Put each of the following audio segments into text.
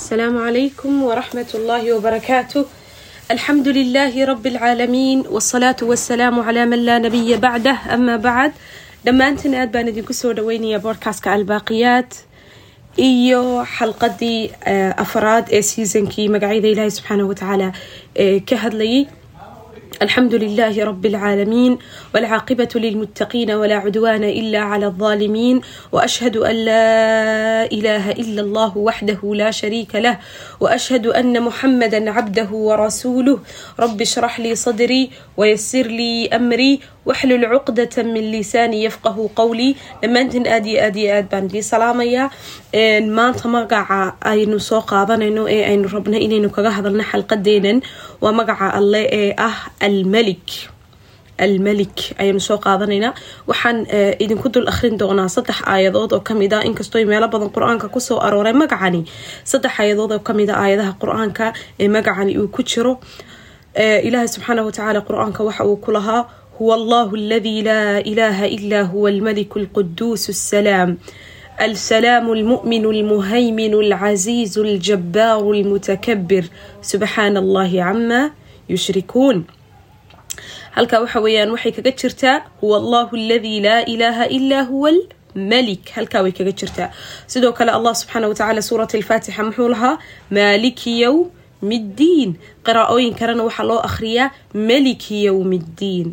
السلام عليكم ورحمة الله وبركاته الحمد لله رب العالمين والصلاة والسلام على من لا نبي بعده أما بعد dhammaantiin aad baan idinku soo dhaweynaya boodkastka albaaqiyaat iyo xalqadii afraad ee seasonkii magacyada ilaahi subxaanahu watacaala ee ka hadlayay الحمد لله رب العالمين والعاقبة للمتقين ولا عدوان إلا على الظالمين وأشهد أن لا إله إلا الله وحده لا شريك له وأشهد أن محمدا عبده ورسوله رب اشرح لي صدري ويسر لي أمري waxlul cuqdata min lisaani yafqahu qowlii dhammaantiin aad iyo aad iyo aad baan idii salaamayaa maanta magaca aynu soo qaadanayno ee aynu rabno inaynu kaga hadalno xalqadeenan waa magaca alle ee ah almalik almalik ayaanu soo qaadanaynaa waxaan idinku dul akhrin doonaa saddex aayadood oo ka mid a inkastoo meelo badan qur'aanka ku soo arooray magacani saddex aayadood oo ka mid a aayadaha qur'aanka ee magacani uu ku jiro ilaahay subxaana watacaala qur'aanka waxa uu ku lahaa هو الله الذي لا اله الا هو الملك القدوس السلام السلام المؤمن المهيمن العزيز الجبار المتكبر سبحان الله عما يشركون halkaa waxa weeyaan waxay kaga jirtaa huwa allahu aladii laa ilaaha ilaa huwa almalik halkaa way kaga jirtaa. Sidoo kale allah subxaana wa tacala suurat alfaatixa muxuu lahaa maaliki yowm middiin qiraa'ooyin kalena waxaa loo akhriyaa maliki yowm ddiin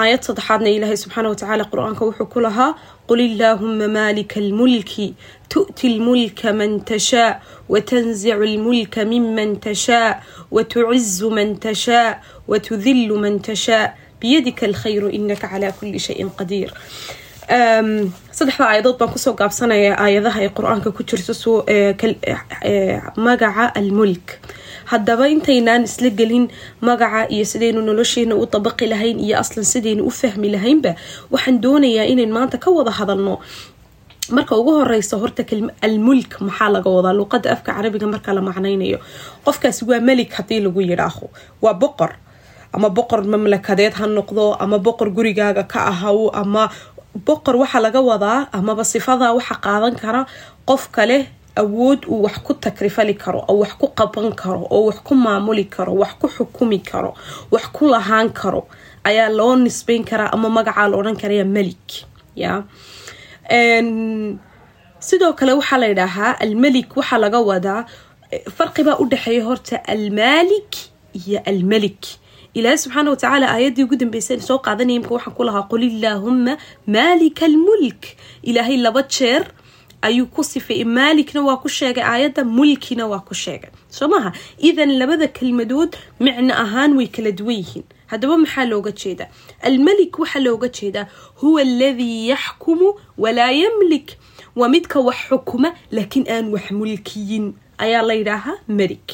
aayad saddexaadna ilaahay subxaana watacaala qur'aanka wuxuu ku lahaa qul illaahuma maalika almulki tu'ti lmulka man tashaa watanzicu lmulka miman tashaa watucizu man tashaa watudilu man tashaa biyadika alkhayru inaka calaa kuli shayin qadiir saddexda aayadood baan ku soo gaabsanaya aayadaha ay qur'aanka ku jirto magaca almulk. Haddaba intaynaan isla gelin magaca iyo sidaynu nolosheena u dabaqi lahayn iyo aslan sidaynu u fahmi lahaynba waxaan doonayaa inayn maanta ka wada hadalno. Marka ugu horeysa horta almulk maxaa laga wadaa? Luuqada afka carabiga marka la macnaynayo. Qofkaasi waa melik haddii lagu yidhaaho. Waa boqor. Ama boqor mamlakadeed ha noqdo ama boqor gurigaaga ka ahaw ama boqor waxaa laga wadaa amaba sifadaa waxa qaadan kara qof kale awood uu wax ku takrifali karo oo wax ku qaban karo oo wax ku maamuli karo wax ku xukumi karo wax ku lahaan karo. Ayaa loo nisbeyn karaa ama magacaa la odhan karaya melik ya? Sidoo kale waxaa la yidhaahaa almelik waxaa laga wadaa farqibaa u dhexeeya horta almaalik iyo almelik ilaahay subxaana watacaala aayaddii ugu dambeysay soo qaadanaya imka waxaan ku lahaa qul illaahuma maalika almulk ilaahay laba jeer ayuu ku sifeeyey maalikna waa ku sheegay aayadda mulkina waa ku sheegay soo maaha idan labada kelmadood micno ahaan way kala duwan yihiin haddaba maxaa looga jeedaa almelik waxaa looga jeedaa huwa aladii yaxkumu walaa yamlik waa midka wax xukuma laakiin aan wax mulkiyin ayaa la yidhaahaa melik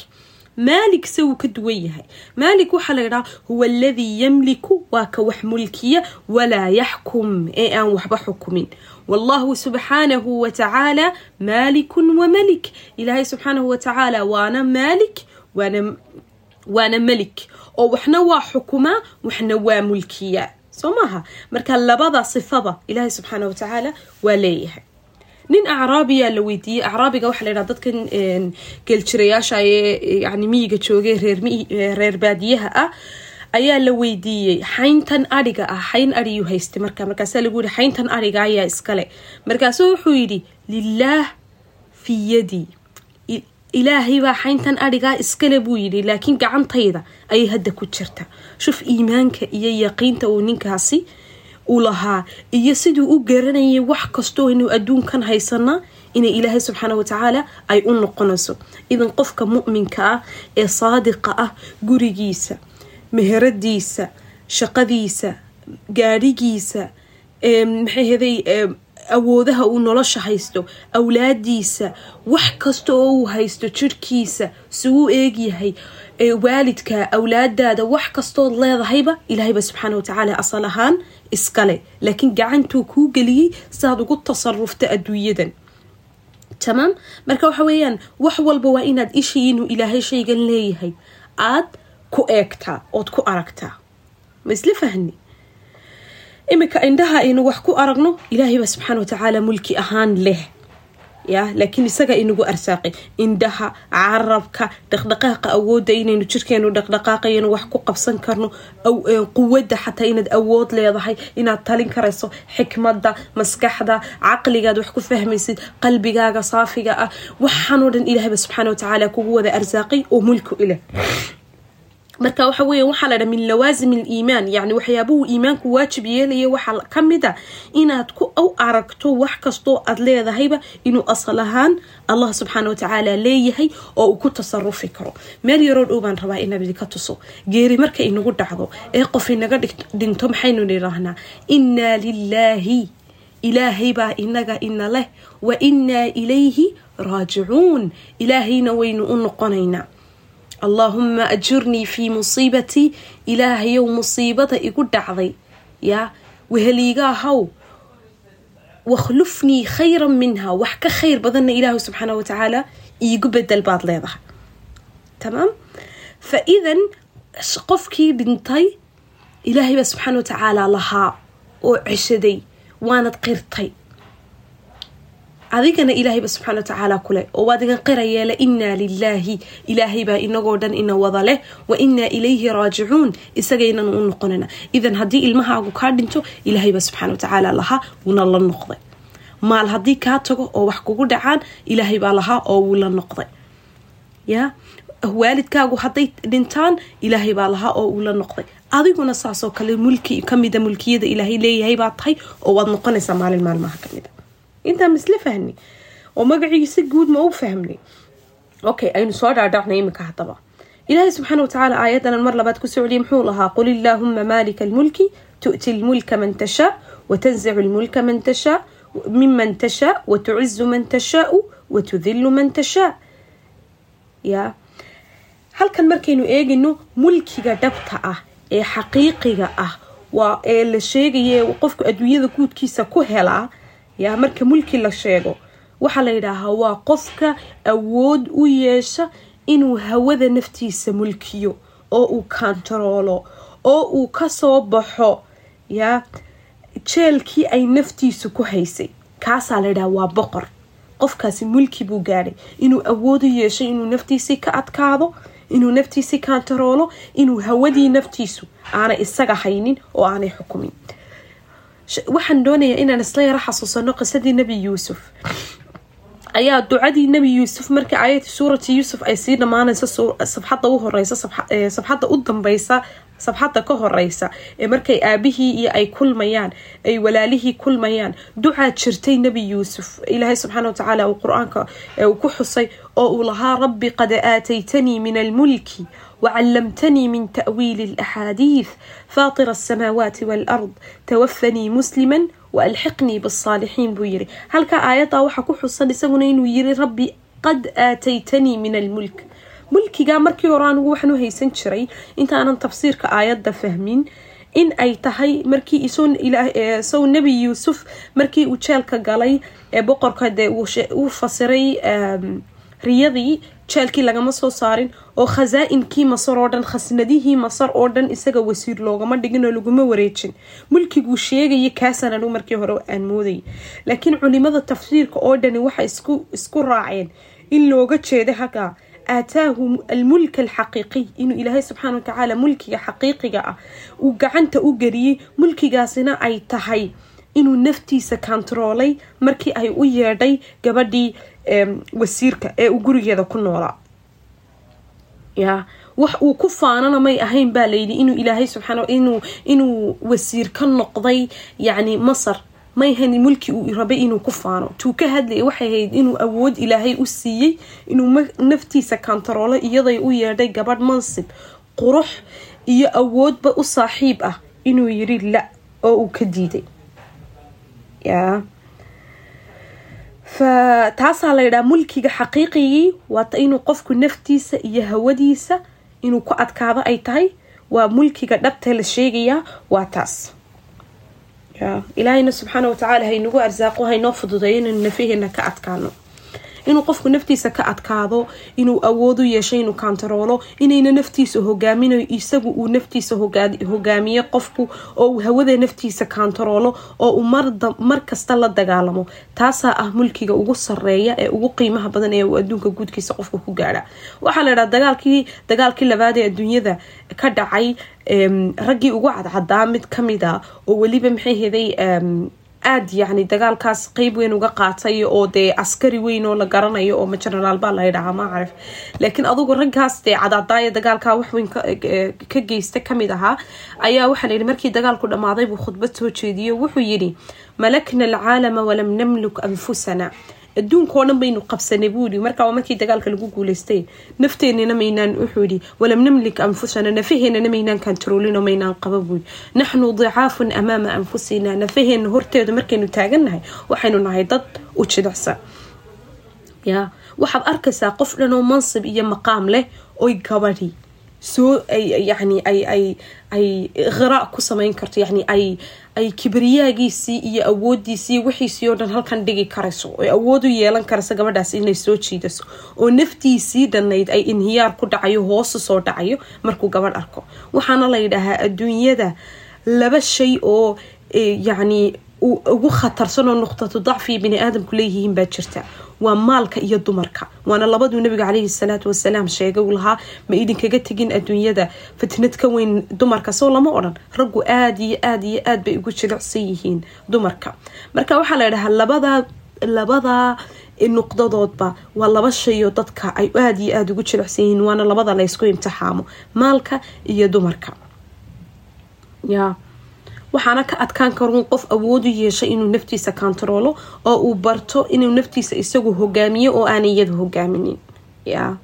maalik se wuu ka duwan yahay. Maalik waxaa la yidhaha huwa aladii yamliku waa ka wax mulkiya walaa yaxkum ee aan waxba xukumin. Wallahu subxaanahu watacaala maalikun wamalik ilaahay subxaanahu watacaala waana maalik waana waana melik oo waxna waa xukumaa waxna waa mulkiya. Soo maaha marka labada sifada ilaahay subxaana watacaala waa leeyahay nin acraabiyaa la weydiiyey. Acraabiga waxaa la yidhaha dadkan geeljirayaasha ee yani miyiga joogay reer baadiyaha ah ayaa la weydiiyey xayntan adhiga ah xayn adhiyuu haystay marka. Markaasaa lagu yihi xayntan adhiga ayaa iskale markaasuu wuxuu yidhi lilaah fii yadii ilaahay baa xayntan adhigaa iskale buu yidhi laakiin gacantayda ayay hadda ku jirta. Shuf iimaanka iyo yaqiinta uu ninkaasi u lahaa iyo siduu u garanayay wax kastoo inuu adduunkan haysanaa inay ilaahay subxaana watacaala ay u noqonayso. Idan qofka mu'minka ah ee saadiqa ah gurigiisa meheradiisa shaqadiisa gaadhigiisa maxay heday awoodaha uu nolosha haysto awlaadiisa wax kasta oo uu haysto jirhkiisa suu eegyahay waalidka awlaadaada wax kastood leedahayba ilaahayba subxaana watacaala asal ahaan iskale. Laakiin gacantuu kuu geliyey siaad ugu tasarufta adduunyadan. Tamaam marka waxa weeyaan wax walba waa inaad ishii inuu ilaahay shaygan leeyahay. Aad ku eegtaa ood ku aragtaa. Ma isla fahni iminka indhaha aynu wax ku aragno ilaahay baa subxaana watacaala mulki ahaan leh. Ya laakiin isaga inagu arsaaqay indhaha carabka dhaqdhaqaaqa awoodda inaynu jirkeenu dhaqdhaqaaqayno wax ku qabsan karno quwadda xataa inaad awood leedahay inaad talin karayso xikmadda maskaxda caqligaad wax ku fahmaysid qalbigaaga saafiga ah. Waxaanoo dhan ilaahayba subxaana watacaala kugu wada arsaaqay oo mulku ileh marka waxa weya waxaa la dha min lawaasim aliimaan yacni waxyaabuhu iimaanku waajib yeelaya waxaa ka mid a inaad ku u aragto wax kastoo aad leedahayba inuu asal ahaan allah subxaana watacaala leeyahay oo uu ku tasarufi karo. Meel yaroo dhow baan rabaa inaad idinka tuso. Geeri marka inagu dhacdo ee qof inaga dhinto maxaynu nidhaahnaa innaa lilaahi ilaahay baa inaga ina leh wa innaa ilayhi raajicuun. Ilaahayna waynu u noqonaynaa allaahuma ajurnii fii musiibatii ilaahayow musiibada igu dhacday. Yaa weheliigaahaw wakhlufnii khayran minha wax ka khayr badanna ilaahu subxaana watacaala iigu bedel baad leedahay. Tamaam fa idan qofkii dhintay ilaahay baa subxaana watacaala lahaa oo ceshaday waanad qirtay adigana ilaahayba subxaana watacaala kuleh oo waad igan qirayeele innaa lilaahi ilaahay baa inagoo dhan ina wada leh wa innaa ilayhi raajicuun isagaynan u noqonana idan haddii ilmahaagu kaa dhinto ilaahaybaa subxaana watacaala lahaa wuuna la noqday. Maal haddii kaa tago oo wax kugu dhacaan ilaahay baa lahaa oo wuu la noqday. Ya? Waalidkaagu hadday dhintaan ilaahay baa lahaa oo uu la noqday. Adiguna saasoo kale mulki kamida mulkiyada ilaahay leeyahay baa tahay oo waad noqonaysaa maalin maalmaha kamida intaan misla fahni oo magaciisa guud ma u fahmnay okay aynu soo dhaadhacnay iminka haddaba ilaahay subxaana watacaala aayaddanan mar labaad ku soo celiyay muxuu lahaa qul illaahuma maalika almulki tu'ti lmulka man tashaa watanzicu lmulka man tashaa miman tashaa watucizu man tashaau watudilu man tashaa ya halkan markaynu eegayno mulkiga dhabta ah ee xaqiiqiga ah waa ee la sheegaye qofku adduunyada guudkiisa ku helaa yaa marka mulki la sheego waxaa la yidhaahaa waa qofka awood u yeesha inuu hawada naftiisa mulkiyo oo uu kantaroolo oo uu ka soo baxo yaa jeelkii ay naftiisu ku haysay. Kaasaa la yidhaha waa boqor. Qofkaasi mulki buu gaadhay inuu awood u yeeshay inuu naftiisii ka adkaado inuu naftiisii kantaroolo inuu hawadii naftiisu aanay isaga haynin oo aanay xukumin waxaan doonayaa inaan isla yaro xasuusano qisadii nebi yuusuf. Ayaa ducadii nebi yuusuf markii aayadii suurati yuusuf ay sii dhammaanaysa sabxadda u horeysa sabxadda u dambeysa sabxadda ka horeysa ee markay aabihii iyo ay kulmayaan ay walaalihii kulmayaan ducaa jirtay nebi yuusuf. Ilaahay subxaana watacaala uu qur'aanka uu ku xusay oo uu lahaa rabbi qad aataytanii min almulki وعلمتني من تأويل الأحاديث فاطر السماوات والأرض توفني مسلما وألحقني بالصالحين بويري هل كآيات وحا كحصة لسغنين ويري ربي قد آتيتني من الملك ملكي markii hore anigu waxaan u haysan jiray intaanan tafsiirka aayadda fahmin in ay tahay markii sow nebi yuusuf markii uu jeelka galay ee boqorka dee uu fasiray riyadii jeelkii lagama soo saarin oo khasaa-inkii masar oo dhan khasnadihii masar oo dhan isaga wasiir loogama dhigin oo laguma wareejin. Mulkiguu sheegaya kaasaan anigu markii hore aan moodayay laakiin culimada tafsiirka oo dhani waxay isku raaceen in looga jeeda hagaa aataahu almulka alxaqiiqiy inuu ilaahay subxaana watacaala mulkiga xaqiiqiga ah uu gacanta u geliyey. Mulkigaasina ay tahay inuu naftiisa kantaroolay markii ay u yeedhay gabadhii wasiirka ee uu gurigeeda ku noolaa ya wax uu ku faanana may ahayn baa layidhi inuu ilaahay subxaana inuu inuu wasiir ka noqday yacni masar. May ahayn mulki uu rabay inuu ku faano. Tuu ka hadlayay waxay ahayd inuu awood ilaahay u siiyey inuu naftiisa kantaroolo iyaday u yeedhay gabadh mansib qurux iyo awoodba u saaxiib ah inuu yiri la oo uu ka diiday. Ya taasaa la yidhaha mulkiga xaqiiqigii waata inuu qofku naftiisa iyo hawadiisa inuu ku adkaado ay tahay waa mulkiga dhabta la sheegayaa waa taas ilaahayna subxaana watacaala haynagu arsaaqo haynoo fududeeyo inaynu nafaheena ka adkaano inuu qofku naftiisa ka adkaado inuu awood u yeesho inuu kantaroolo inayna naftiisa hogaaminayo isagu uu naftiisa hogaamiyo qofku oo uu hawada naftiisa kantaroolo oo uu mar kasta la dagaalamo. Taasaa ah mulkiga ugu sareeya ee ugu qiimaha badan ee uu adduunka guudkiisa qofka ku gaadha. Waxaa la dhaha dagaalkii dagaalkii labaad ee adduunyada ka dhacay raggii ugu cadcadaa mid ka mid a oo weliba maxay heday aada yacni dagaalkaas qeyb weyn uga qaatay oo dee askari weyn oo la garanayo oo general baa la ydhahaa ma carif laakiin adugu raggaas dee cadcadaaya dagaalkaa waxweyn ka geysta ka mid ahaa ayaa waxaa layidhi markii dagaalku dhammaaday buu khudbad soo jeediyo wuxuu yidhi malakna alcaalama walam namluk anfusana adduunkao dhan baynu qabsanay buu yidhi. Markaa waa markii dagaalka lagu guuleystay. Nafteenina maynaan wuxuu yidhi walam namlik anfusana nafaheenana maynaan kantaroolino maynaan qaba buu yidhi. Naxnu dicaafun amaama anfusina nafaheena horteeda markaynu taagannahay waxaynu nahay dad u jilicsan. Ya waxaad arkaysaa qof dhan mansib iyo maqaam leh oy gabadhi. Soo yani ay ay ay khiraa ku samayn karto yani ay ay kibriyaagiisii iyo awoodiisii wixiisii oo dhan halkan dhigi karayso oy awood u yeelan karayso gabadhaas inay soo jiidaso oo naftiisii dhannayd ay inhiyaar ku dhacayo hoosu soo dhacayo markuu gabadh arko. Waxaana la yidhaahaa adduunyada laba shay oo yacni ugu khatarsan oo nuqtatu dacfiya bini aadamku leeyihiin baa jirta. Waa maalka iyo dumarka. Waana labaduu nabiga caleyhi salaatu wasalaam sheegay uu lahaa ma idinkaga tegin adduunyada fitnad ka weyn dumarka soo lama odhan. Raggu aada iyo aada iyo aad bay ugu jilicsan yihiin dumarka. Marka waxaa la ydhahaa labadaa labadaa nuqdadoodba waa laba shayoo dadka ay aada iyo aada ugu jilicsan yihiin waana labada laysku imtixaamo maalka iyo dumarka. Ya waxaana ka adkaan karuun qof awood u yeesha inuu naftiisa kantaroolo oo uu barto inuu naftiisa isagu hogaamiyo oo aanay iyada hogaaminin. Ya.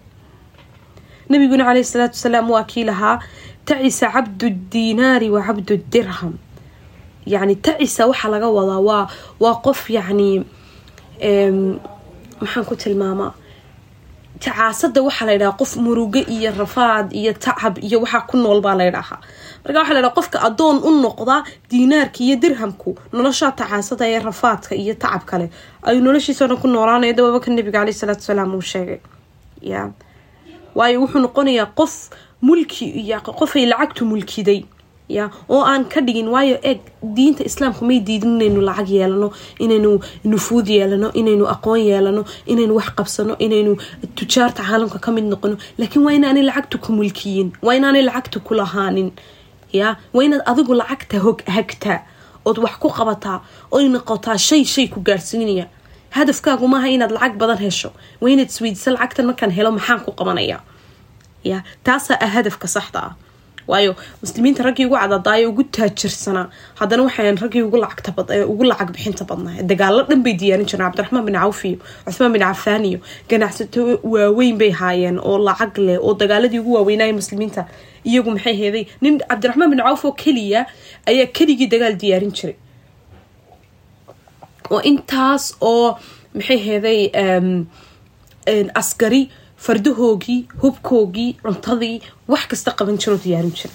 Nabiguna caleyhi salaatu wasalaam waa kii lahaa tacisa cabdu diinaari wa cabdu dirham. Yacni tacisa waxaa laga wadaa waa waa qof yacni maxaan ku tilmaamaa tacaasada waxaa la ydhahaa qof murugo iyo rafaad iyo tacab iyo waxaa ku nool baa la ydhahaa marka waxa la ydhaha qofka addoon u noqda diinaarka iyo dirhamku noloshaa tacaasada ee rafaadka iyo tacab kale ayuu noloshiisao dhan ku noolaanaya dababaka nabiga caleyhi salaatu wasalaam uu sheegay. Ya waayo wuxuu noqonayaa qof mulki qofay lacagtu mulkiday ya oo aan ka dhigin waayo eeg diinta islaamka may diidin inaynu lacag yeelano inaynu nufuud yeelano inaynu aqoon yeelano inaynu wax qabsano inaynu tujaarta caalamka ka mid noqono. Laakiin waa inaanay lacagta ku mulkiyin waa inaanay lacagta ku lahaanin. Ya waa inaad adigu lacagta hog hagtaa ood wax ku qabataa oy noqotaa shay shay ku gaarsiinaya hadafkaagu maaha inaad lacag badan hesho waa inaad isweydiisa lacagtan markaan helo maxaan ku qabanaya? Ya taasaa ah hadafka saxda ah waayo muslimiinta raggii ugu cadadaayo ugu taajirsanaa. Haddana waxayn raggii ugu lacag bixinta badnaa. Dagaalo dhan bay diyaarin jireen cabdiraxmaan bin cawf iyo cuthmaan bin cafaan iyo ganacsato waaweyn bay haayeen oo lacag leh oo dagaaladii ugu waaweynaya muslimiinta. Iyagu maxay heeday? Nin cabdiraxmaan bin cawf oo keliya ayaa keligii dagaal diyaarin jiray. Oo intaas oo maxay heeday askari fardahoogii hubkoogii cuntadii wax kasta qaban jiroo diyaarin jira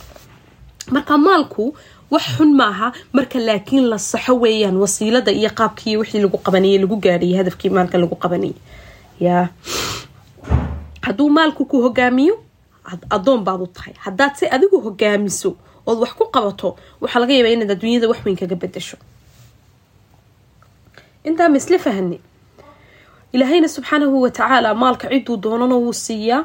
marka maalku wax xun maaha marka laakiin la saxo weeyaan wasiilada iyo qaabkii wixii lagu qabanayay lagu gaadhayay hadafkii maalka lagu qabanayay. Ya. Hadduu maalku ku hogaamiyo addoon baad u tahay. Haddaad se adigu hogaamiso ood wax ku qabato waxaa laga yaabaa inaad adduunyada wax weyn kaga bedasho intaa ma isla ilaahayna subxaanahu watacaala maalka ciduu doonana wuu siiyaa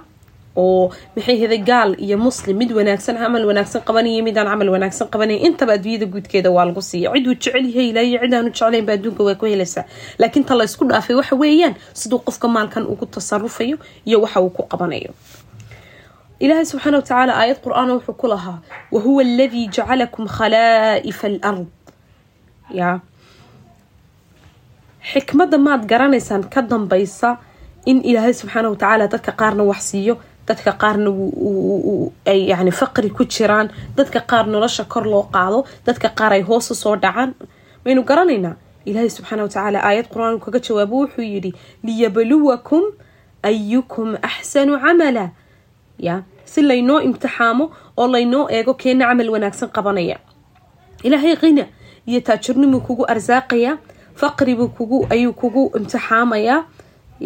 oo maxay heday gaal iyo muslim mid wanaagsan camal wanaagsan qabanaya midaan camal wanaagsan qabanaya intaba adduunyada guudkeeda waa lagu siiya. Ciduu jecel yahay ilaayo cidaanu jeclayn ba adduunka waa ku helaysaa laakiin ta la ysku dhaafay waxa weeyaan siduu qofka maalkan ugu tasarufayo iyo waxa uu ku qabanayo. Ilaahay subxaana watacaala aayad qur'aan wuxuu ku lahaa wahuwa aladii jacalakum khalaa'ifa alard. Ya xikmadda maad garanaysaan ka dambaysa in ilaahay subxaana watacaala dadka qaarna wax siiyo dadka qaarna ay yani faqri ku jiraan dadka qaar nolosha kor loo qaado dadka qaar ay hoosu soo dhacaan. Maynu garanaynaa ilaahay subxaana watacaala aayad qur'aan kaga jawaabo wuxuu yidhi liyabluwakum ayukum axsanu camala. Ya si laynoo imtixaamo oo laynoo eego keena camal wanaagsan qabanaya. Ilaahay qina iyo taajirnimuu kugu arsaaqaya faqribuu kugu ayuu kugu imtixaamayaa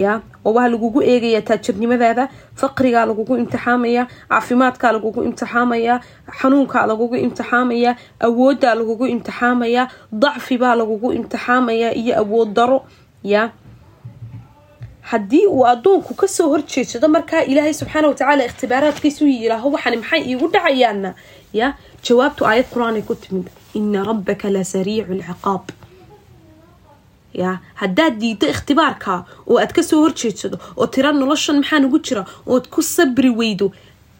ya? Waxaa lagugu eegayaa taajirnimadaada faqrigaa lagugu imtixaamaya caafimaadkaa lagugu imtixaamaya xanuunkaa lagugu imtixaamaya awooddaa lagugu imtixaamaya dacfibaa lagugu imtixaamaya iyo awood daro ya? Haddii uu addoonku ka soo horjeedsado markaa ilaahay subxaana watacaala ikhtibaaraadkiisu yiraaho waxani maxay iigu dhacayaana ya? Jawaabtu aayad qur'aanay ku timid. Ina rabbaka la sariicu lciqaab ya haddaad diiddo ikhtibaarka oo aad ka soo horjeedsado oo tira noloshan maxaa nugu jira ood ku sabri weydo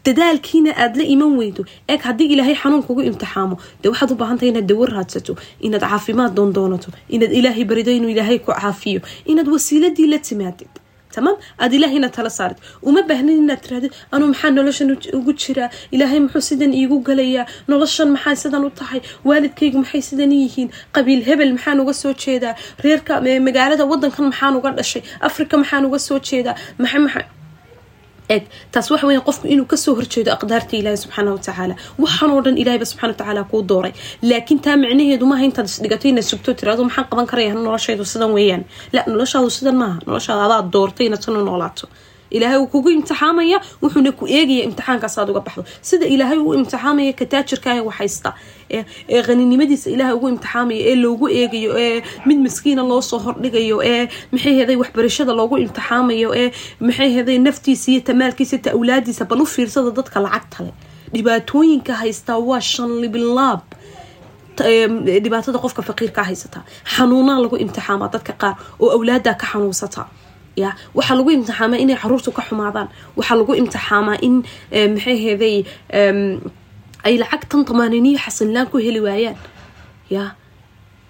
dadaalkiina aada la iman weydo eeg haddii ilaahay xanuun kugu imtixaamo dee waxaad u baahantahay inaad dawo raadsato inaad caafimaad doondoonato inaad ilaahay barido inuu ilaahay ku caafiyo inaad wasiiladii la timaadid tamaam aada ilaahayna tala saarid uma baahnid inaad tirahdid anuu maxaa noloshan ugu jiraa ilaahay muxuu sidan iigu galayaa? Noloshan maxaa sidan u tahay? Waalidkaygu maxay sidan yihiin? Qabiil hebel maxaan uga soo jeedaa? Reerka magaalada wadankan maxaan uga dhashay? Africa maxaan uga soo jeedaa eg taas waxa weya qofku inuu ka soo horjeedo aqdaarta ilaahi subxaana watacaala waxaan oo dhan ilahayba subxana watacaala kuu dooray. Laakiin taa micnaheedu maaha intaad isdhigato inaad sugto tirado maxaan qaban karaya noloshaydu sidan weeyaan. La noloshaadu sidan maaha. Noloshaada adaa doortay inaad sana noolaato ilaahay uu kugu imtixaamaya wuxuuna ku eegaya imtixaankaas aad uga baxdo. Sida ilaahay uu imtixaamaya ka taajirkaaga waxhaysta ee qaninimadiisa ilaahay ugu imtixaamayo ee loogu eegayo ee mid maskiina loo soo hordhigayo ee maxay heday waxbarashada loogu imtixaamayo ee maxay heday naftiisa iyo tamaalkiisa ta awlaadiisa bal u fiirsada dadka lacagta leh. Dhibaatooyinka haystaa waa shan libilaab dhibaatada qofka faqiirkaa haysataa xanuunaa lagu imtixaamaa dadka qaar oo awlaadaa ka xanuunsataa ya. Waxaa lagu imtixaamaa inay caruurtu ka xumaadaan. Waxaa lagu imtixaamaa in maxay heday ay lacagtan tamaaniniyo xasanlaan ku heli waayaan. Ya.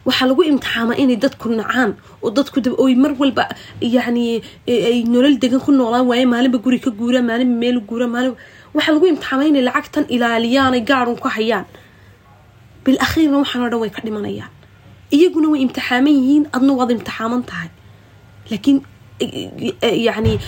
Waxaa lagu imtixaamaa inay dadku nacaan oo dadku oy mar walba yani ay nolol degan ku noolaan waaye maalinba guri ka guura maalinba meel guura maalin waxaa lagu imtixaamaa inay lacagtan ilaaliyaan ay gaarun ku hayaan. Bil akhiirna waxaan oo dhan way ka dhimanayaan. Iyaguna way imtixaaman yihiin adna waad imtixaaman tahay. Laakiin yani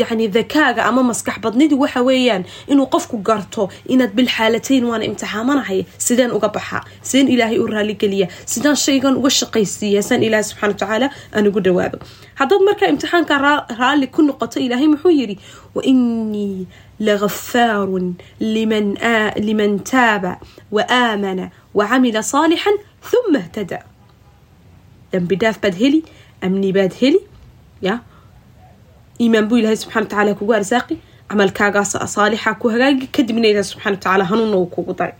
yani dakaaga ama maskax badnidu waxa weeyaan inuu qofku garto inaad bilxaalatayn waana imtixaamanahay sideen uga baxaa sideen ilaahay u raaligeliya sidaan shaygan uga shaqaysiiya saan ilaahay subxana watacaala aan ugu dhawaado. Haddaad markaa imtixaanka raalli ku noqoto ilaahay muxuu yidhi wainii lagafaarun liman taaba waaamana wacamila saalixan huma htada dambi dhaaf baad heli amni baad heli ya? Iimaan buu ilaahay subxana watacaala kugu arsaaqi camalkaagaas saalixa ku hagaagi kadibna ilaah subxana watacaala hanuunna uu kugu daray.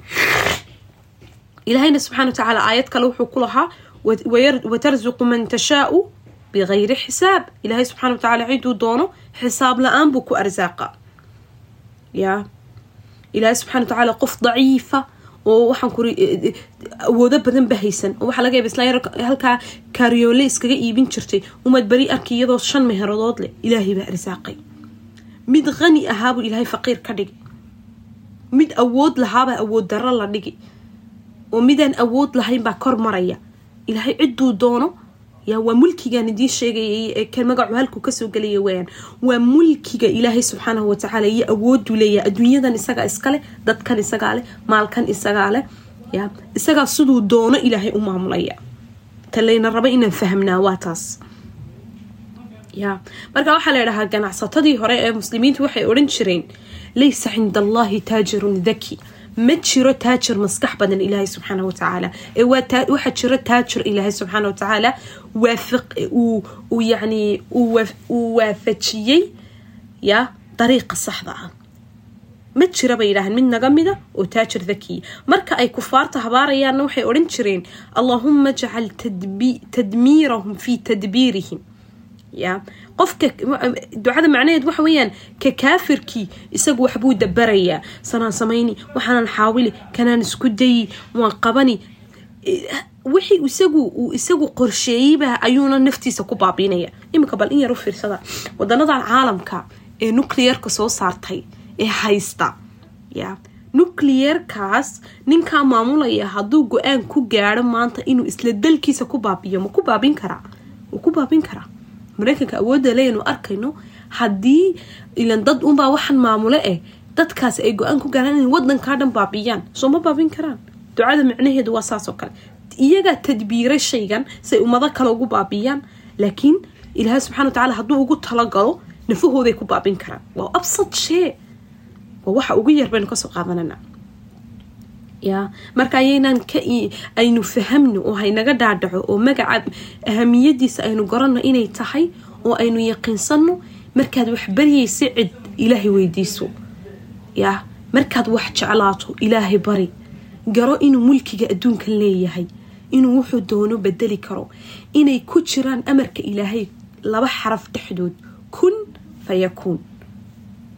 Ilaahayna subxana watacaala aayad kale wuxuu ku lahaa watarzuqu man tashaau bigayri xisaab. Ilaahay subxana watacaala ciduu doono xisaab la'aan buu ku arsaaqa ya? Ilaahay subxana watacaala qof daciifa oo waxaan kuri awoodo badan ba haysan. Oo waxaa laga yaaba islaan yar halkaa kaariyoole iskaga iibin jirtay umaad beri arki iyadoo shan meheradood leh ilaahay baa arsaaqay mid qani ahaabuu ilaahay faqiir ka dhigi mid awood lahaabaa awood darro la dhigi oo midaan awood lahayn baa kor maraya. Ilaahay cidduu doono yaa waa mulkigaan idiin sheegayay kan magacu halkuu ka soo gelaya weyaan waa mulkiga ilaahay subxaanahu watacaala iyo awooduu leeyahay. Adduunyadan isagaa iskale dadkan isagaa leh maalkan isagaa leh. Ya isagaa siduu doono ilaahay u maamulaya. Talayna raba inaan fahmnaa waa taas. Ya marka waxaa la ydhahaa ganacsatadii hore ee muslimiintu waxay odhan jireen laysa cinda allahi taajirun daki ma jiro taajir maskax badan ilaahay subxaana watacaala ee waxaa jiro taajir ilaahay subxaana watacaala yani uu waafajiyey ya dariiqa saxda ah. Ma jira bay yidhaaheen mid naga mida oo taajir dakiya marka ay kufaarta habaarayaanna waxay odhan jireen allaahuma jcal tadmiirahum fi tadbiirihim ya qofka ducada macnaheed waxa weeyaan ka kaafirkii isagu waxbuu dabarayaa. Sanaan samayni waxaanan xaawili kanaan isku dayi waan qabani. Wixii isagu uu isagu qorsheeyeyba ayuuna naftiisa ku baabiinaya iminka bal in yar u fiirsada. Wadanadan caalamka ee nuclearka soo saartay ee haysta ya nuclearkaas ninkaa maamulaya hadduu go'aan ku gaadho maanta inuu isla dalkiisa ku baabiyo ma ku baabin karaa? Wuu ku baabin karaa mareykanka awoodda leeyanu arkayno haddii ilan dad unbaa waxaan maamulo eh dadkaasi ay go'aan ku gaaraan inay wadankaa dhan baabiyaan soo ma baabin karaan. Ducada micnaheedu waa saasoo kale. Iyagaa tadbiiray shaygan say ummado kale ugu baabiyaan laakiin ilaahay subxana wa tacaala hadduu ugu talagalo nafahooday ku baabin karaan. Waa absad shee. Waa waxa ugu yar baynu ka soo qaadanana ya. Marka ayaynaan ka aynu fahamno oo haynaga dhaadhaco oo magaca ahamiyadiisa aynu garanno inay tahay oo aynu yaqiinsanno markaad wax baryaysa cid ilaahay weydiiso. Ya. Markaad wax jeclaato ilaahay bari. Garo inuu mulkiga adduunkan leeyahay inuu wuxuu doono bedeli karo. Inay ku jiraan amarka ilaahay laba xaraf dhexdood kun fayakuun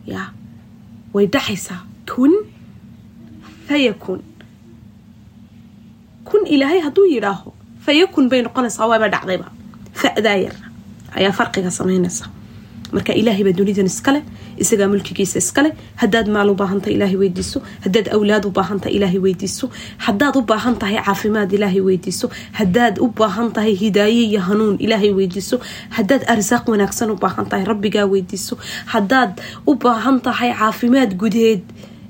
ya. Way dhaxaysaa kun fayakuun kun ilaahay hadduu yidhaaho fayakun bay noqonaysaa waaba dhacdayba fa'daa yar ayaa farqiga samaynaysa marka ilaahay baa dunidan iskale isagaa mulkigiisa iskale haddaad maal u baahanta ilaahay weydiiso haddaad awlaad u ilaahay weydiiso haddaad u baahan tahay caafimaad ilaahay weydiiso haddaad u baahan tahay hidaaye iyo hanuun ilaahay weydiiso haddaad arsaaq wanaagsan u baahan tahay rabbigaa weydiiso haddaad u baahan tahay caafimaad gudeed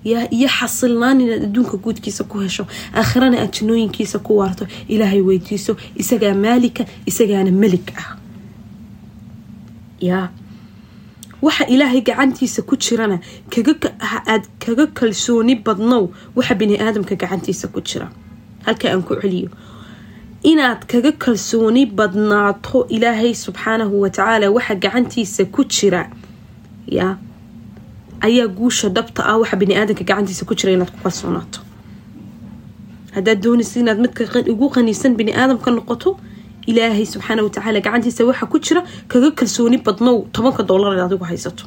iyo xasilnaan inaad adduunka guudkiisa ku hesho aakhirana aad jinooyinkiisa ku waarto ilaahay weydiiso isagaa maalika isagaana melig ah. Yaa waxa ilaahay gacantiisa ku jirana aad kaga kalsooni badnow waxa bini aadamka gacantiisa ku jira. Halka aan ku celiyo. Inaad kaga kalsooni badnaato ilaahay subxaanahu watacaala waxa gacantiisa ku jira. Yaa ayaa guusha dhabta ah waxa baniaadamka gacantiisa ku jira inaad ku kalsoonaato. Haddaad doonaysa inaad midka ugu qaniisan baniaadamka noqoto ilaahay subxaana watacaala gacantiisa waxa ku jira kaga kalsooni badnow tobanka doolar inaad adigu haysato.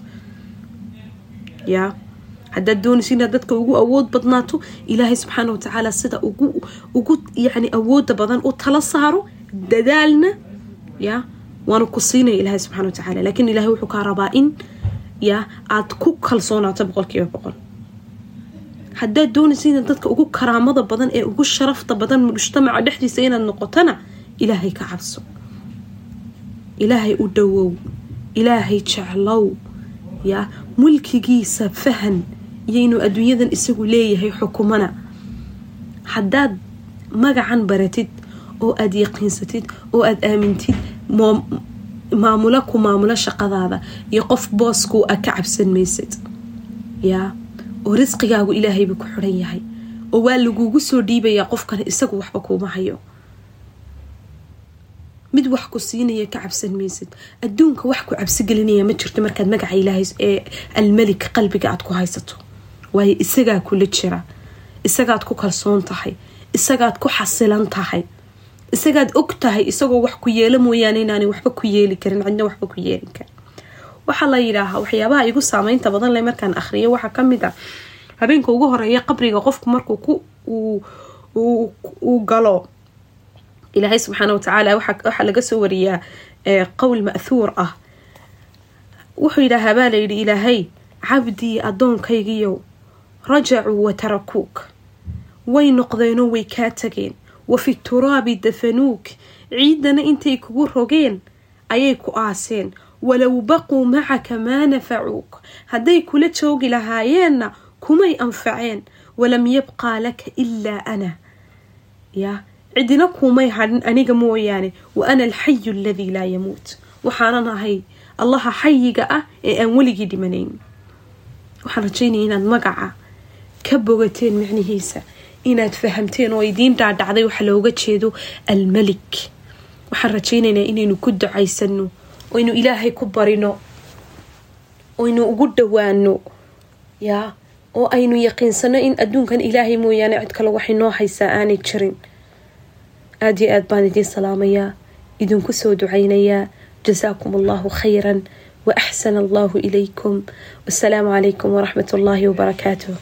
Yaa haddaad doonaysa inaad dadka ugu awood badnaato ilaahay subxaana watacaala sida ugu yacni awooda badan u tala saaro dadaalna yaa waana ku siinaya ilaahay subxana watacaala laakiin ilahay wuxuu kaa rabaa in yaa aada ku kalsoonaato boqolkiiba boqol. Haddaad doonaysa inaad dadka ugu karaamada badan ee ugu sharafta badan mujtamaca dhexdiisa inaad noqotona ilaahay ka cabso. Ilaahay u dhowow ilaahay jeclow. Yaa mulkigiisa fahan. Iyo inuu adduunyadan isagu leeyahay xukumana. Haddaad magacan baratid oo aada yaqiinsatid oo aada aamintid maamulo ku maamulo shaqadaada iyo qof booskuu a ka cabsan maysid. Yaa oo risqigaagu ilaahayba ku xiran yahay oo waa lagugu soo dhiibayaa qofkan isagu waxba kuuma hayo. Mid wax ku siinaya ka cabsan maysid. Adduunka wax ku cabsi gelinaya ma jirto markaad magaca ilaahay ee almelik qalbiga aad ku haysato. Waayo isagaa kula jira isagaad ku kalsoon tahay isagaad ku xasilan tahay isagaad og tahay isagoo wax ku yeelo mooyaane inaanay waxba ku yeeli karin cidna waxba ku yeeli karin. Waxaa la yidhaahaa waxyaabaha igu saameynta badan leh markaan akhriyo waxaa ka mid a habeenka ugu horreeya qabriga qofku markuu ku uu galo. Ilaahay subxaana watacaala waxaa laga soo wariyaa qowl ma'thuur ah. Wuxuu yidhaahaa baa layidhi ilaahay cabdii addoonkaygiyow rajacuu wa tarakuuk. Way noqdeenoo way kaa tageen wa fi turaabi dafanuuk. Ciidana intay kugu rogeen ayay ku aaseen. Walow baquu macaka maa nafacuuk. Hadday kula joogi lahaayeenna kumay anfaceen. Walam yabqaa laka ilaa ana. Yaa cidina kuumay hadhin aniga mooyaane. Wa ana alxayu aladii laa yamuut. Waxaanan ahay allaha xayiga ah ee aan weligii dhimanayn. Waxaan rajaynaya inaad magaca ka bogateen micnihiisa inaad fahamteen oo idiin dhaadhacday waxa looga jeedo almelik waxaan rajaynaynaa inaynu ku ducaysano oynu ilaahay ku barino oynu ugu dhawaano yaa oo aynu yaqiinsano in adduunkan ilaahay mooyaane cid kale waxay noo haysaa aanay jirin. Aada iyo aad baan idiin salaamayaa idinku soo ducaynayaa. Jasaakum allahu khayran wa axsana allahu ilaykum wasalaamu calaykum waraxmat ullaahi wabarakaatuh